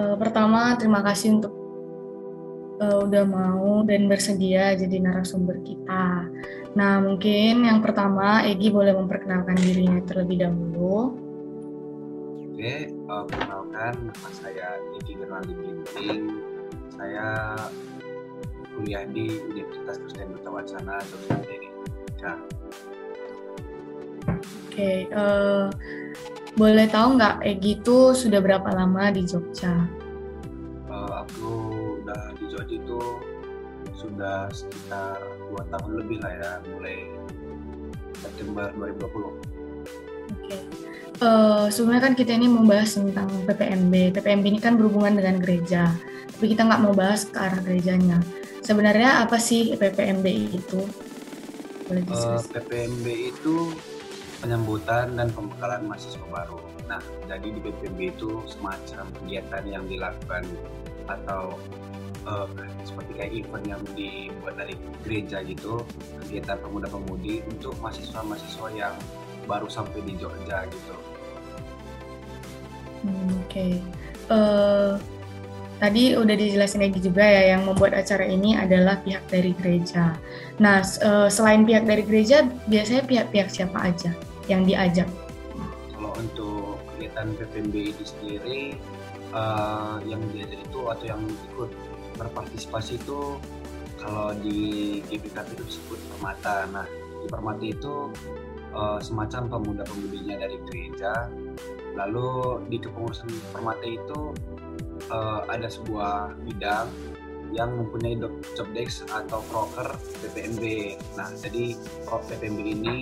uh, pertama terima kasih untuk uh, udah mau dan bersedia jadi narasumber kita. Nah, mungkin yang pertama Egi boleh memperkenalkan dirinya terlebih dahulu. Oke, uh, perkenalkan nama saya Egi Geraldi Ginting. Saya kuliah di Universitas Kristen Duta Wacana, Jogja. Oke, uh, boleh tahu nggak Egi itu sudah berapa lama di Jogja? Uh, aku udah di Jogja itu sudah sekitar dua tahun lebih lah ya, mulai September 2020. Oke. Okay. Uh, sebenarnya kan kita ini membahas tentang PPMB. PPMB ini kan berhubungan dengan gereja, tapi kita nggak mau bahas ke arah gerejanya. Sebenarnya apa sih PPMB itu? Boleh uh, PPMB itu penyambutan dan pembekalan mahasiswa baru. Nah, jadi di BPB itu semacam kegiatan yang dilakukan atau uh, seperti kayak event yang dibuat dari gereja gitu, kegiatan pemuda-pemudi untuk mahasiswa-mahasiswa yang baru sampai di Jogja gitu. Hmm, Oke, okay. uh, eh, tadi udah dijelasin lagi juga ya yang membuat acara ini adalah pihak dari gereja. Nah, uh, selain pihak dari gereja, biasanya pihak-pihak siapa aja? Yang diajak? Kalau untuk kegiatan PPMB itu sendiri uh, yang diajak itu atau yang ikut berpartisipasi itu kalau di GBKP itu disebut permata. Nah di permata itu uh, semacam pemuda-pemudinya dari gereja. Lalu di kepengurusan permata itu uh, ada sebuah bidang yang mempunyai job desk atau broker PPMB. Nah, jadi PPMB ini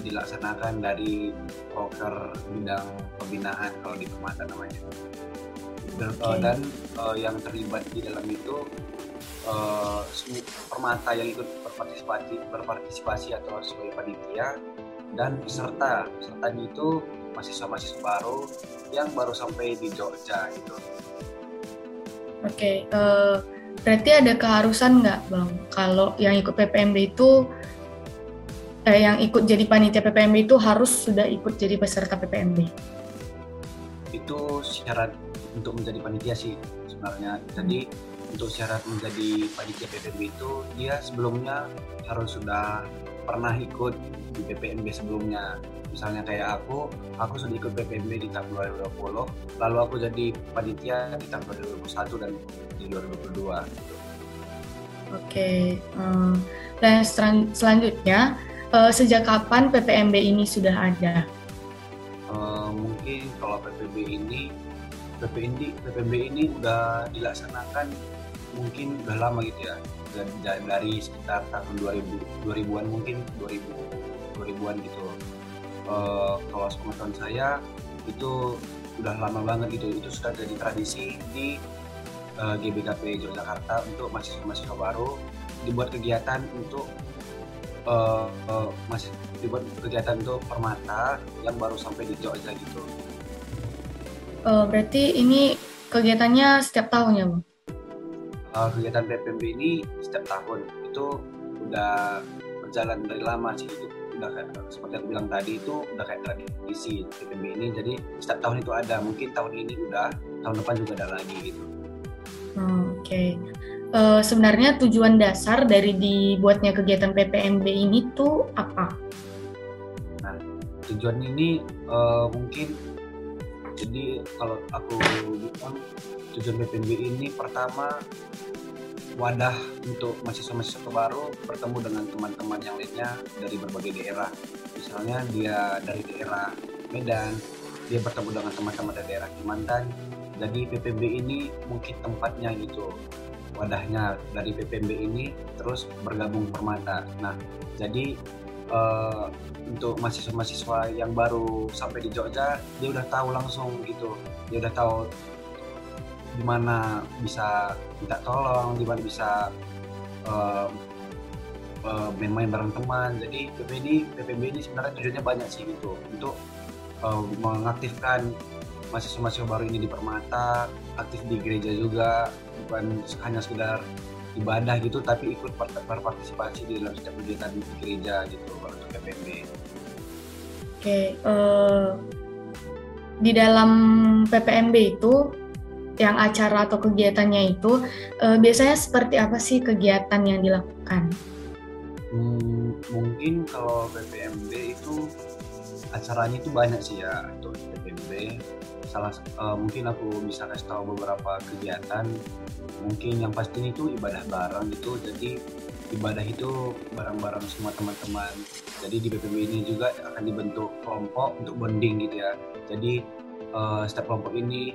dilaksanakan dari broker bidang pembinaan kalau di Permata namanya. Dan, okay. dan uh, yang terlibat di dalam itu uh, permata yang ikut berpartisipasi berpartisipasi atau sebagai panitia dan peserta peserta itu mahasiswa-mahasiswa baru yang baru sampai di Jogja gitu. Oke, okay, uh, berarti ada keharusan nggak bang kalau yang ikut PPMB itu eh, yang ikut jadi panitia PPMB itu harus sudah ikut jadi peserta PPMB? Itu syarat untuk menjadi panitia sih sebenarnya. Jadi untuk syarat menjadi panitia PPMB itu dia sebelumnya harus sudah pernah ikut di PPMB sebelumnya. Misalnya kayak aku, aku sudah ikut PPMB di tahun 2020, lalu aku jadi panitia di tahun 2021 dan di 2022. Oke, okay. um, dan selanjutnya uh, sejak kapan PPMB ini sudah ada? Uh, mungkin kalau PPMB ini PPMB PPMB ini udah dilaksanakan mungkin udah lama gitu ya. Dari, dari sekitar tahun 2000 2000-an mungkin 2000 2000-an gitu. Uh, kalau sepengetahuan saya itu udah lama banget gitu. Itu sudah jadi tradisi di uh, GBKP Yogyakarta untuk mahasiswa-mahasiswa baru. Dibuat kegiatan untuk uh, uh, masih dibuat kegiatan untuk permata yang baru sampai di Jogja gitu. Uh, berarti ini kegiatannya setiap tahun ya bang? Uh, kegiatan PPMB ini setiap tahun itu udah berjalan dari lama sih itu udah kayak seperti yang bilang tadi itu udah kayak tradisi PPMB ini jadi setiap tahun itu ada mungkin tahun ini udah tahun depan juga ada lagi gitu. Oh, Oke. Okay uh, sebenarnya tujuan dasar dari dibuatnya kegiatan PPMB ini tuh apa? Nah, tujuan ini uh, mungkin jadi kalau aku bilang tujuan PPMB ini pertama wadah untuk mahasiswa-mahasiswa baru bertemu dengan teman-teman yang lainnya dari berbagai daerah. Misalnya dia dari daerah Medan, dia bertemu dengan teman-teman dari daerah Kalimantan. Jadi PPMB ini mungkin tempatnya gitu wadahnya dari PPMB ini terus bergabung Permata. Nah, jadi uh, untuk mahasiswa-mahasiswa yang baru sampai di Jogja, dia udah tahu langsung gitu. Dia udah tahu di mana bisa minta tolong, di mana bisa uh, uh, bareng teman. Jadi PPB ini, PPB ini sebenarnya tujuannya banyak sih gitu untuk uh, mengaktifkan mahasiswa-mahasiswa baru ini di Permata, aktif di gereja juga, bukan hanya sekedar ibadah gitu, tapi ikut berpartisipasi di dalam setiap kegiatan di gereja gitu kalau untuk PPMB. Oke, okay, uh, di dalam PPMB itu yang acara atau kegiatannya itu uh, biasanya seperti apa sih kegiatan yang dilakukan? Hmm, mungkin kalau BPMB itu acaranya itu banyak sih ya untuk BPMB. Salah uh, mungkin aku bisa kasih tahu beberapa kegiatan. Mungkin yang pasti itu ibadah bareng itu. Jadi ibadah itu bareng-bareng semua teman-teman. Jadi di BPMB ini juga akan dibentuk kelompok untuk bonding gitu ya. Jadi uh, setiap kelompok ini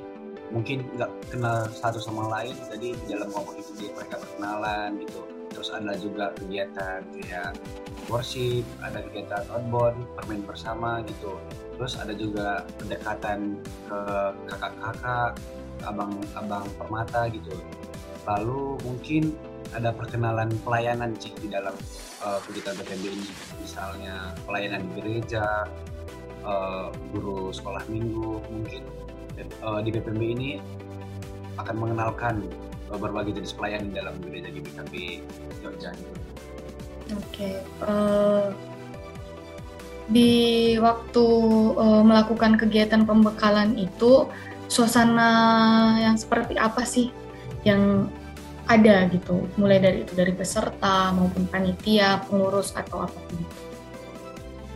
mungkin nggak kenal satu sama lain jadi di dalam kelompok itu mereka berkenalan gitu terus ada juga kegiatan kayak worship ada kegiatan outbound permain bersama gitu. Terus ada juga pendekatan ke kakak-kakak abang-abang permata gitu. Lalu mungkin ada perkenalan pelayanan sih di dalam uh, kegiatan BPMB ini. Misalnya pelayanan di gereja uh, guru sekolah minggu mungkin uh, di BPMB ini akan mengenalkan uh, berbagai jenis pelayanan di dalam gereja di BKB Jogja. Oke, okay. uh, eh, di waktu uh, melakukan kegiatan pembekalan itu suasana yang seperti apa sih yang ada gitu, mulai dari itu dari peserta maupun panitia, pengurus atau apa pun.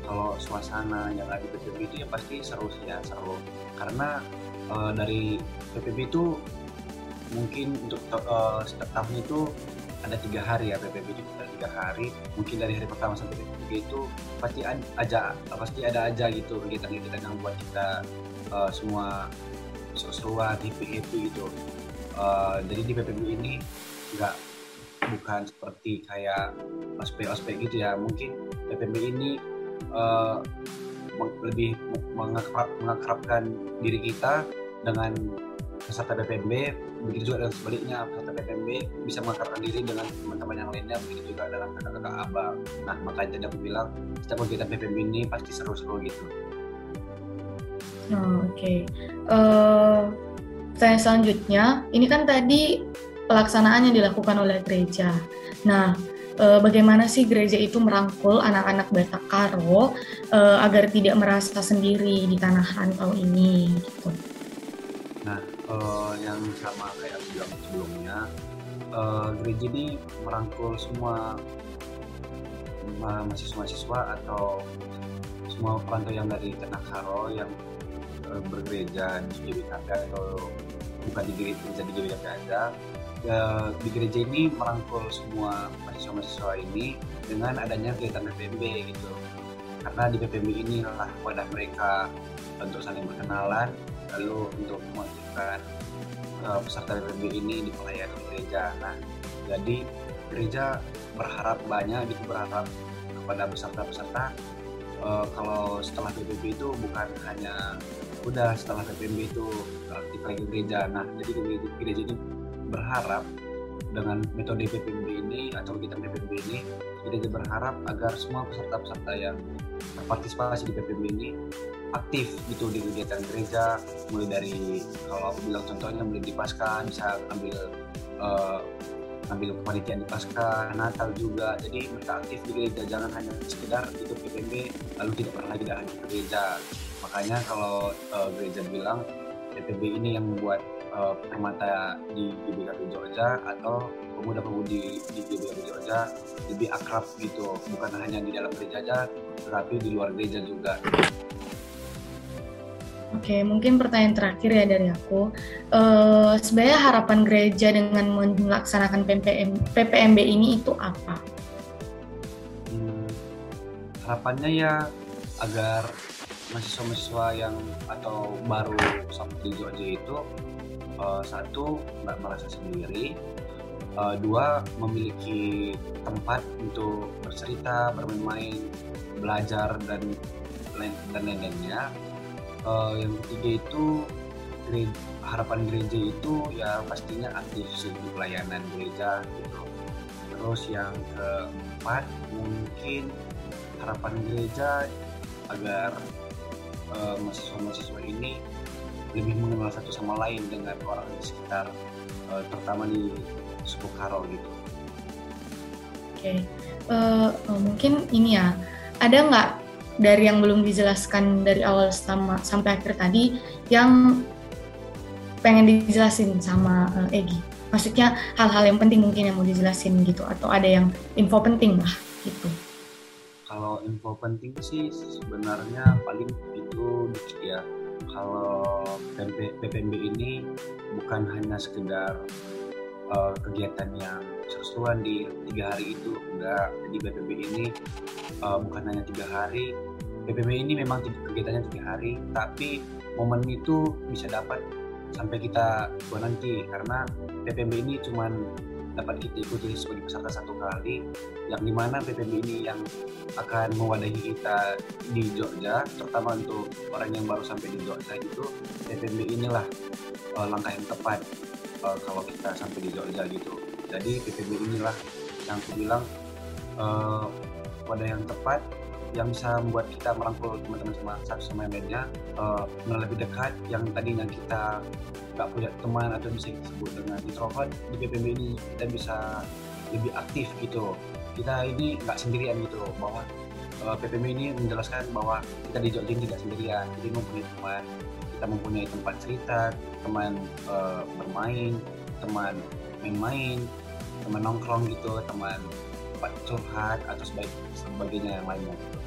Kalau suasana yang ada di PPB itu ya pasti seru sih ya seru karena uh, dari PPB itu mungkin untuk uh, setiap tahun itu ada tiga hari ya PPB itu ada tiga hari. Mungkin dari hari pertama sampai PPB itu pasti ada pasti ada aja gitu kegiatan-kegiatan yang buat kita uh, semua seru-seruan happy happy uh, jadi di PPB ini nggak bukan seperti kayak ospek-ospek gitu ya. Mungkin PPB ini uh, lebih mengakrab, mengakrabkan diri kita dengan peserta PPMB begitu juga dengan sebaliknya peserta PPMB bisa mengakarkan diri dengan teman-teman yang lainnya begitu juga dengan kakak-kakak abang. Nah makanya tadi aku bilang setiap kegiatan PPMB ini pasti seru-seru gitu. Oh, oke. Okay. uh, saya selanjutnya ini kan tadi pelaksanaan yang dilakukan oleh gereja. Nah uh, bagaimana sih gereja itu merangkul anak-anak Batak Karo uh, agar tidak merasa sendiri di tanah rantau ini gitu uh, yang sama kayak bilang sebelumnya, uh, gereja ini merangkul semua mahasiswa-mahasiswa atau semua perantau yang dari Tanah Karo yang uh, bergereja di GBKP atau bukan di gereja di GBKP aja. Uh, di gereja ini merangkul semua mahasiswa-mahasiswa ini dengan adanya kegiatan PPMB gitu. Karena di PPMB inilah wadah mereka untuk saling berkenalan lalu untuk mewajibkan uh, peserta PPB ini di pelayanan gereja. Nah, jadi gereja berharap banyak gitu berharap kepada peserta-peserta uh, kalau setelah PPB itu bukan hanya udah setelah PPB itu aktif lagi gereja. Nah, jadi gereja ini berharap dengan metode PPB ini atau kita PPB ini gereja berharap agar semua peserta-peserta yang berpartisipasi di PPB ini aktif gitu di kegiatan gereja. Mulai dari kalau aku bilang contohnya mulai di pasca bisa ambil uh, ambil kepanitiaan di pasca Natal juga. Jadi mereka aktif di gereja jangan hanya sekedar itu PPB lalu tidak pernah lagi datang ke gereja. Makanya kalau uh, gereja bilang PPB ini yang membuat uh, permata di GBKP Jogja atau pemuda-pemudi di GBKP Jogja lebih akrab gitu. Bukan hanya di dalam gereja aja tetapi di luar gereja juga Oke, mungkin pertanyaan terakhir ya dari aku. Uh, sebenarnya harapan gereja dengan melaksanakan PPM, PPMB ini itu apa? Hmm, harapannya ya agar mahasiswa-mahasiswa yang atau baru sampai di itu uh, satu nggak merasa sendiri, uh, dua memiliki tempat untuk bercerita, bermain-main, belajar dan lain dan lain-lainnya uh, yang ketiga itu gereja, harapan gereja itu ya pastinya aktif segi pelayanan gereja gitu terus yang keempat mungkin harapan gereja agar uh, mahasiswa-mahasiswa ini lebih mengenal satu sama lain dengan orang di sekitar uh, terutama di suku Karo gitu. Oke, okay. uh, mungkin ini ya ada nggak dari yang belum dijelaskan dari awal sama, sampai akhir tadi yang pengen dijelasin sama uh, Egi? Maksudnya hal-hal yang penting mungkin yang mau dijelasin gitu atau ada yang info penting lah gitu. Kalau info penting sih sebenarnya paling itu ya kalau PPMB ini bukan hanya sekedar uh, kegiatan yang sesuatu di tiga hari itu. Enggak jadi PPMB ini uh, bukan hanya tiga hari. PPMB ini memang kegiatannya tiga hari tapi momen itu bisa dapat sampai kita tua nanti. Karena PPMB ini cuma dapat kita ikuti sebagai peserta satu kali yang di mana PPMB ini yang akan mewadahi kita di Jogja terutama untuk orang yang baru sampai di Jogja itu PPMB inilah uh, langkah yang tepat uh, kalau kita sampai di Jogja gitu jadi PPMB inilah yang aku bilang uh, wadah yang tepat yang bisa membuat kita merangkul teman-teman sama satu sama lainnya uh, lebih dekat yang tadinya kita nggak punya teman atau bisa disebut dengan introvert di PPB ini kita bisa lebih aktif gitu. Kita ini nggak sendirian gitu bahwa uh, PPB ini menjelaskan bahwa kita di tidak sendirian. Jadi mempunyai teman kita mempunyai tempat cerita teman uh, bermain teman main-main teman nongkrong gitu teman curhat atau sebagainya yang lainnya gitu.